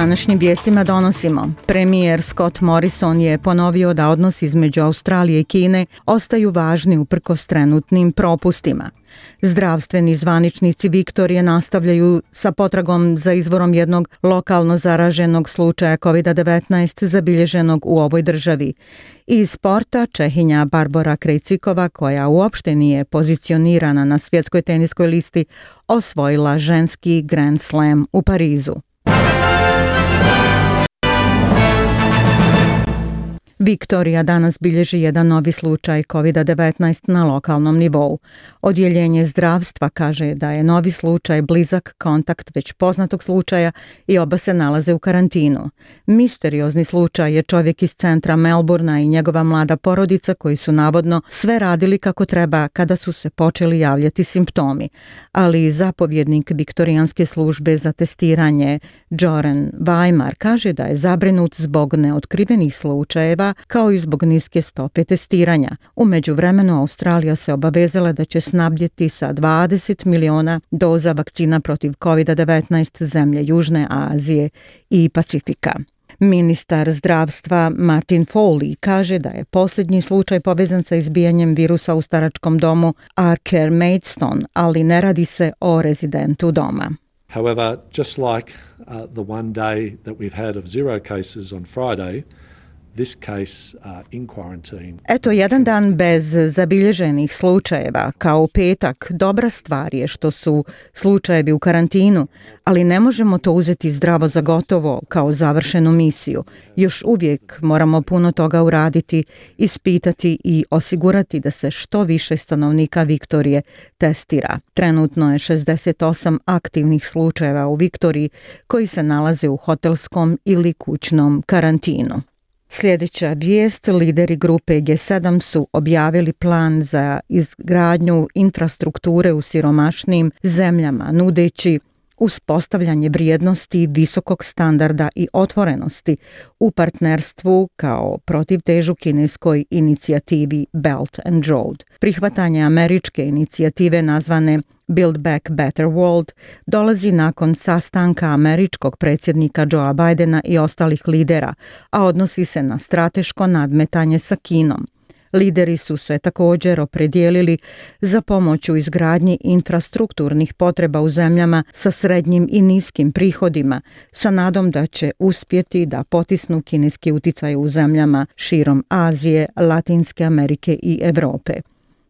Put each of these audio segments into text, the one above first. današnjim vijestima donosimo. Premijer Scott Morrison je ponovio da odnos između Australije i Kine ostaju važni uprkos trenutnim propustima. Zdravstveni zvaničnici Viktorije nastavljaju sa potragom za izvorom jednog lokalno zaraženog slučaja COVID-19 zabilježenog u ovoj državi. Iz sporta Čehinja Barbara Krejcikova, koja uopšte nije pozicionirana na svjetskoj teniskoj listi, osvojila ženski Grand Slam u Parizu. Viktorija danas bilježi jedan novi slučaj COVID-19 na lokalnom nivou. Odjeljenje zdravstva kaže da je novi slučaj blizak kontakt već poznatog slučaja i oba se nalaze u karantinu. Misteriozni slučaj je čovjek iz centra Melburna i njegova mlada porodica koji su navodno sve radili kako treba kada su se počeli javljati simptomi. Ali zapovjednik Viktorijanske službe za testiranje Joran Weimar kaže da je zabrinut zbog neotkrivenih slučaje kao i zbog niske stope testiranja. Umeđu vremenu Australija se obavezala da će snabdjeti sa 20 miliona doza vakcina protiv COVID-19 zemlje Južne Azije i Pacifika. Ministar zdravstva Martin Foley kaže da je posljednji slučaj povezan sa izbijanjem virusa u staračkom domu Arker Maidstone, ali ne radi se o rezidentu doma. However, just like uh, the one day that we've had of zero cases on Friday, this case uh, in quarantine. Eto jedan dan bez zabilježenih slučajeva, kao u petak, dobra stvar je što su slučajevi u karantinu, ali ne možemo to uzeti zdravo za gotovo kao završenu misiju. Još uvijek moramo puno toga uraditi, ispitati i osigurati da se što više stanovnika Viktorije testira. Trenutno je 68 aktivnih slučajeva u Viktoriji koji se nalaze u hotelskom ili kućnom karantinu. Sljedeća vijest, lideri grupe G7 su objavili plan za izgradnju infrastrukture u siromašnim zemljama, nudeći uspostavljanje vrijednosti visokog standarda i otvorenosti u partnerstvu kao protivtežu kineskoj inicijativi Belt and Road. Prihvatanje američke inicijative nazvane Build Back Better World dolazi nakon sastanka američkog predsjednika Joea Bidena i ostalih lidera, a odnosi se na strateško nadmetanje sa Kinom – Lideri su se također opredijelili za pomoć u izgradnji infrastrukturnih potreba u zemljama sa srednjim i niskim prihodima, sa nadom da će uspjeti da potisnu kineski uticaj u zemljama širom Azije, Latinske Amerike i Evrope.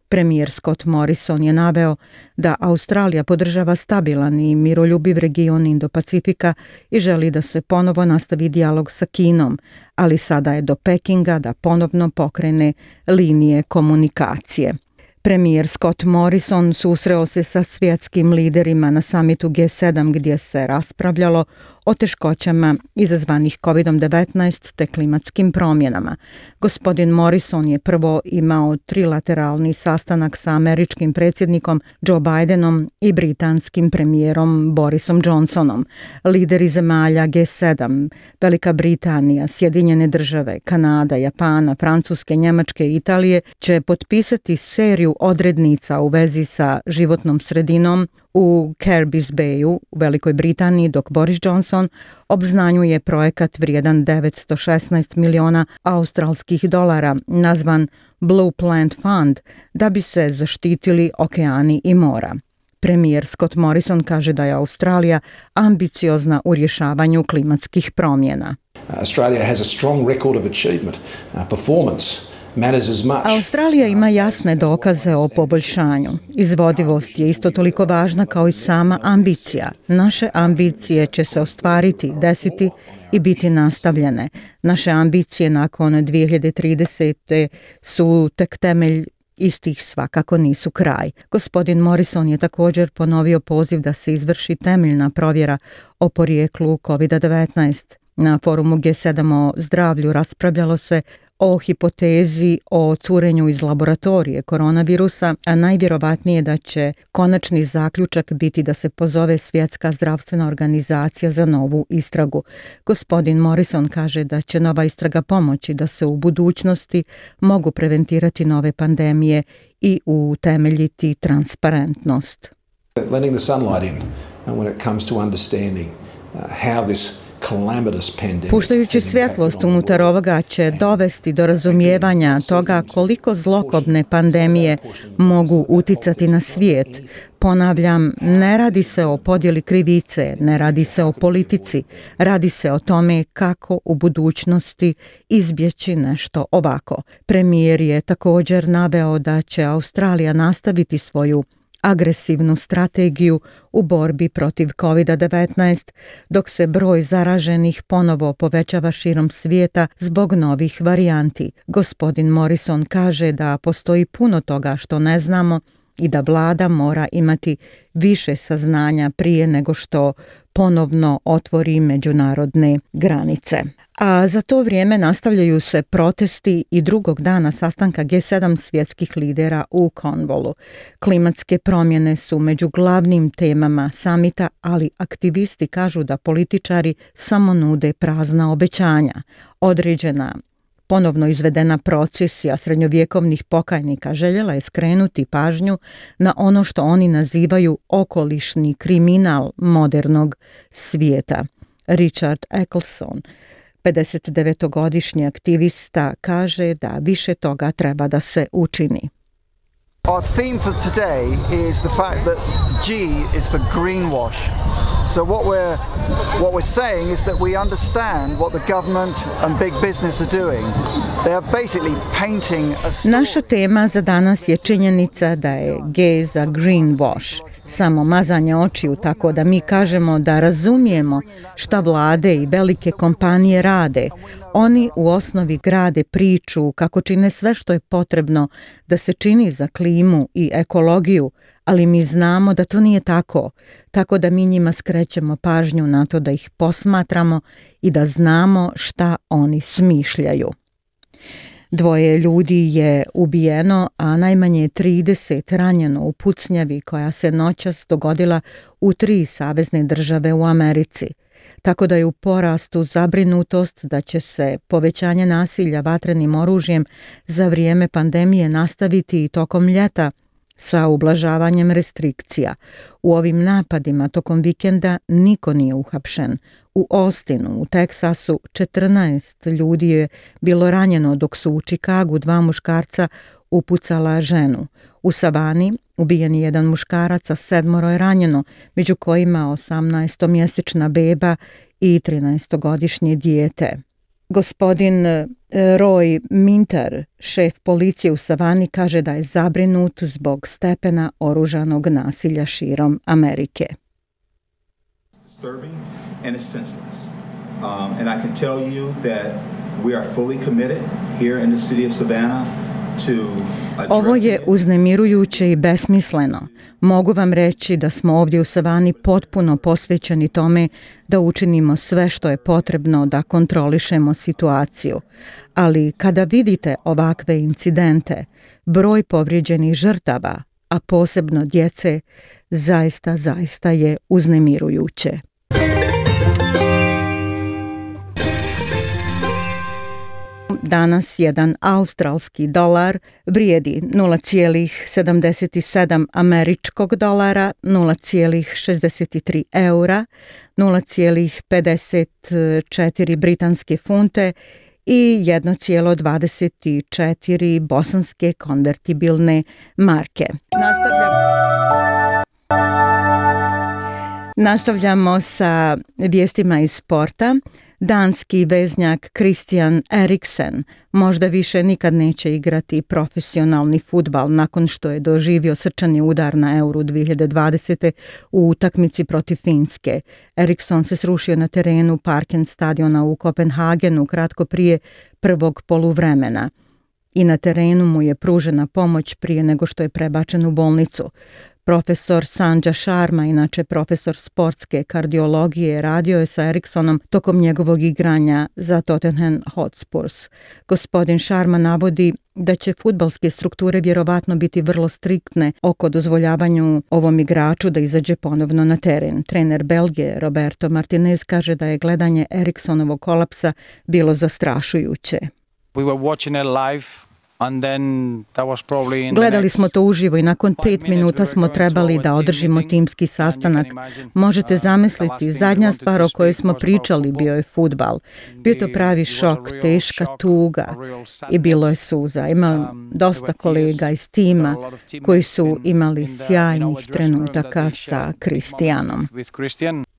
Premijer Scott Morrison je naveo da Australija podržava stabilan i miroljubiv region Indo-Pacifika i želi da se ponovo nastavi dijalog sa Kinom, ali sada je do Pekinga da ponovno pokrene linije komunikacije. Premijer Scott Morrison susreo se sa svjetskim liderima na samitu G7 gdje se raspravljalo o teškoćama izazvanih COVID-19 te klimatskim promjenama. Gospodin Morrison je prvo imao trilateralni sastanak sa američkim predsjednikom Joe Bidenom i britanskim premijerom Borisom Johnsonom. Lideri zemalja G7, Velika Britanija, Sjedinjene države, Kanada, Japana, Francuske, Njemačke i Italije će potpisati seriju odrednica u vezi sa životnom sredinom, u Kerbys Bayu u Velikoj Britaniji dok Boris Johnson obznanjuje projekat vrijedan 916 miliona australskih dolara nazvan Blue Plant Fund da bi se zaštitili okeani i mora. Premijer Scott Morrison kaže da je Australija ambiciozna u rješavanju klimatskih promjena. Australia has a strong record of achievement, uh, performance uh, Australija ima jasne dokaze o poboljšanju. Izvodivost je isto toliko važna kao i sama ambicija. Naše ambicije će se ostvariti, desiti i biti nastavljene. Naše ambicije nakon 2030. su tek temelj istih svakako nisu kraj. Gospodin Morrison je također ponovio poziv da se izvrši temeljna provjera o porijeklu COVID-19. Na forumu G7 o zdravlju raspravljalo se o hipotezi o curenju iz laboratorije koronavirusa, a najvjerovatnije da će konačni zaključak biti da se pozove Svjetska zdravstvena organizacija za novu istragu. Gospodin Morrison kaže da će nova istraga pomoći da se u budućnosti mogu preventirati nove pandemije i utemeljiti transparentnost. Letting the sunlight in when it comes to understanding uh, how this Puštajući svjetlost unutar ovoga će dovesti do razumijevanja toga koliko zlokobne pandemije mogu uticati na svijet. Ponavljam, ne radi se o podjeli krivice, ne radi se o politici, radi se o tome kako u budućnosti izbjeći nešto ovako. Premijer je također naveo da će Australija nastaviti svoju agresivnu strategiju u borbi protiv COVID-19, dok se broj zaraženih ponovo povećava širom svijeta zbog novih varijanti. Gospodin Morrison kaže da postoji puno toga što ne znamo, i da vlada mora imati više saznanja prije nego što ponovno otvori međunarodne granice. A za to vrijeme nastavljaju se protesti i drugog dana sastanka G7 svjetskih lidera u Konvolu. Klimatske promjene su među glavnim temama samita, ali aktivisti kažu da političari samo nude prazna obećanja. Određena ponovno izvedena procesija srednjovjekovnih pokajnika željela je skrenuti pažnju na ono što oni nazivaju okolišni kriminal modernog svijeta. Richard Eccleson, 59-godišnji aktivista, kaže da više toga treba da se učini. Our theme for today is the fact that G is for greenwash. So what we're what we're saying is that we understand what the government and big business are doing. They are basically painting a Naša tema za danas je činjenica da je G za greenwash. samo mazanje očiju tako da mi kažemo da razumijemo šta vlade i velike kompanije rade. Oni u osnovi grade priču kako čine sve što je potrebno da se čini za klimu i ekologiju, ali mi znamo da to nije tako, tako da mi njima skrećemo pažnju na to da ih posmatramo i da znamo šta oni smišljaju. Dvoje ljudi je ubijeno, a najmanje 30 ranjeno u pucnjavi koja se noćas dogodila u tri savezne države u Americi. Tako da je u porastu zabrinutost da će se povećanje nasilja vatrenim oružjem za vrijeme pandemije nastaviti i tokom ljeta, sa ublažavanjem restrikcija. U ovim napadima tokom vikenda niko nije uhapšen. U Ostinu, u Teksasu, 14 ljudi je bilo ranjeno dok su u Čikagu dva muškarca upucala ženu. U Savani ubijen je jedan muškarac, a sedmoro je ranjeno, među kojima 18-mjesečna beba i 13-godišnje dijete. Gospodin e, Roy Minter, šef policije u Savani, kaže da je zabrinut zbog stepena oružanog nasilja širom Amerike. Disturbing and it's senseless. Um, and I can tell you that we are fully committed here in the city of Savannah Ovo je uznemirujuće i besmisleno. Mogu vam reći da smo ovdje u Savani potpuno posvećeni tome da učinimo sve što je potrebno da kontrolišemo situaciju. Ali kada vidite ovakve incidente, broj povrijeđenih žrtava, a posebno djece, zaista, zaista je uznemirujuće. Danas jedan australski dolar vrijedi 0,77 američkog dolara, 0,63 eura, 0,54 britanske funte i 1,24 bosanske konvertibilne marke. Nastavljamo. Nastavljamo sa vijestima iz sporta. Danski veznjak Christian Eriksen možda više nikad neće igrati profesionalni futbal nakon što je doživio srčani udar na Euro 2020. u utakmici protiv Finske. Eriksson se srušio na terenu Parken stadiona u Kopenhagenu kratko prije prvog poluvremena i na terenu mu je pružena pomoć prije nego što je prebačen u bolnicu. Profesor Sanja Sharma, inače profesor sportske kardiologije, radio je sa Eriksonom tokom njegovog igranja za Tottenham Hotspurs. Gospodin Sharma navodi da će futbalske strukture vjerovatno biti vrlo striktne oko dozvoljavanju ovom igraču da izađe ponovno na teren. Trener Belgije Roberto Martinez kaže da je gledanje Eriksonovog kolapsa bilo zastrašujuće. We were watching it live And then that was probably in Gledali smo to uživo i nakon pet minuta smo trebali da održimo timski sastanak. Možete uh, zamisliti, zadnja stvar o kojoj smo pričali bio je futbal. Bio to pravi šok, teška tuga i bilo je suza. Imao um, dosta kolega iz tima koji su imali sjajnih trenutaka sa Kristijanom.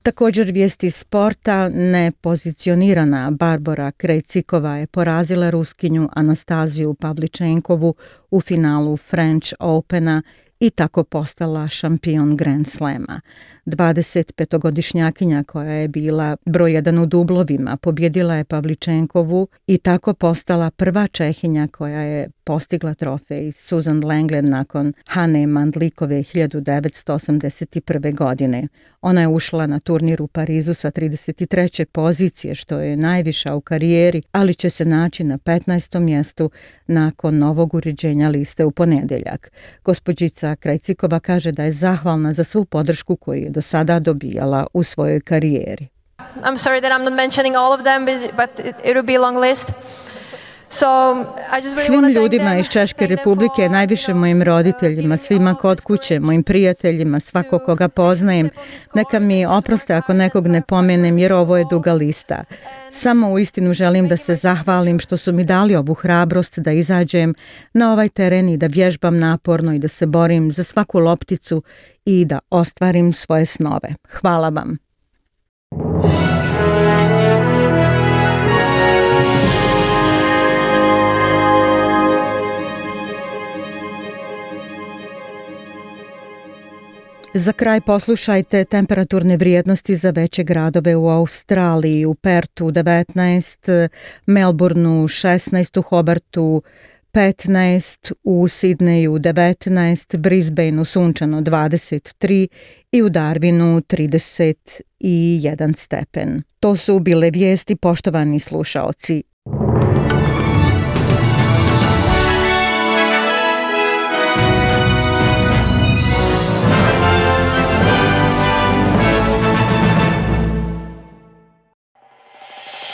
Također vijesti sporta nepozicionirana Barbara Krejcikova je porazila ruskinju Anastaziju Pavlič Pavličenkovu u finalu French Opena i tako postala šampion Grand Slema. 25-godišnjakinja koja je bila broj jedan u dublovima pobjedila je Pavličenkovu i tako postala prva Čehinja koja je postigla trofej Susan Lenglen nakon Hane Mandlikove 1981. godine. Ona je ušla na turnir u Parizu sa 33. pozicije, što je najviša u karijeri, ali će se naći na 15. mjestu nakon novog uređenja liste u ponedeljak. Gospodjica Krajcikova kaže da je zahvalna za svu podršku koju je do sada dobijala u svojoj karijeri. I'm sorry that I'm not mentioning all of them, but it, it would be a long list. Svim ljudima iz Češke Republike, najviše mojim roditeljima, svima kod kuće, mojim prijateljima, svako koga poznajem, neka mi oproste ako nekog ne pomenem jer ovo je duga lista. Samo u istinu želim da se zahvalim što su mi dali ovu hrabrost da izađem na ovaj teren i da vježbam naporno i da se borim za svaku lopticu i da ostvarim svoje snove. Hvala vam. Za kraj poslušajte temperaturne vrijednosti za veće gradove u Australiji, u Pertu 19, Melbourneu 16, u Hobartu 15, u Sidneju 19, Brisbaneu sunčano 23 i u Darwinu 31 stepen. To su bile vijesti poštovani slušaoci. Muzika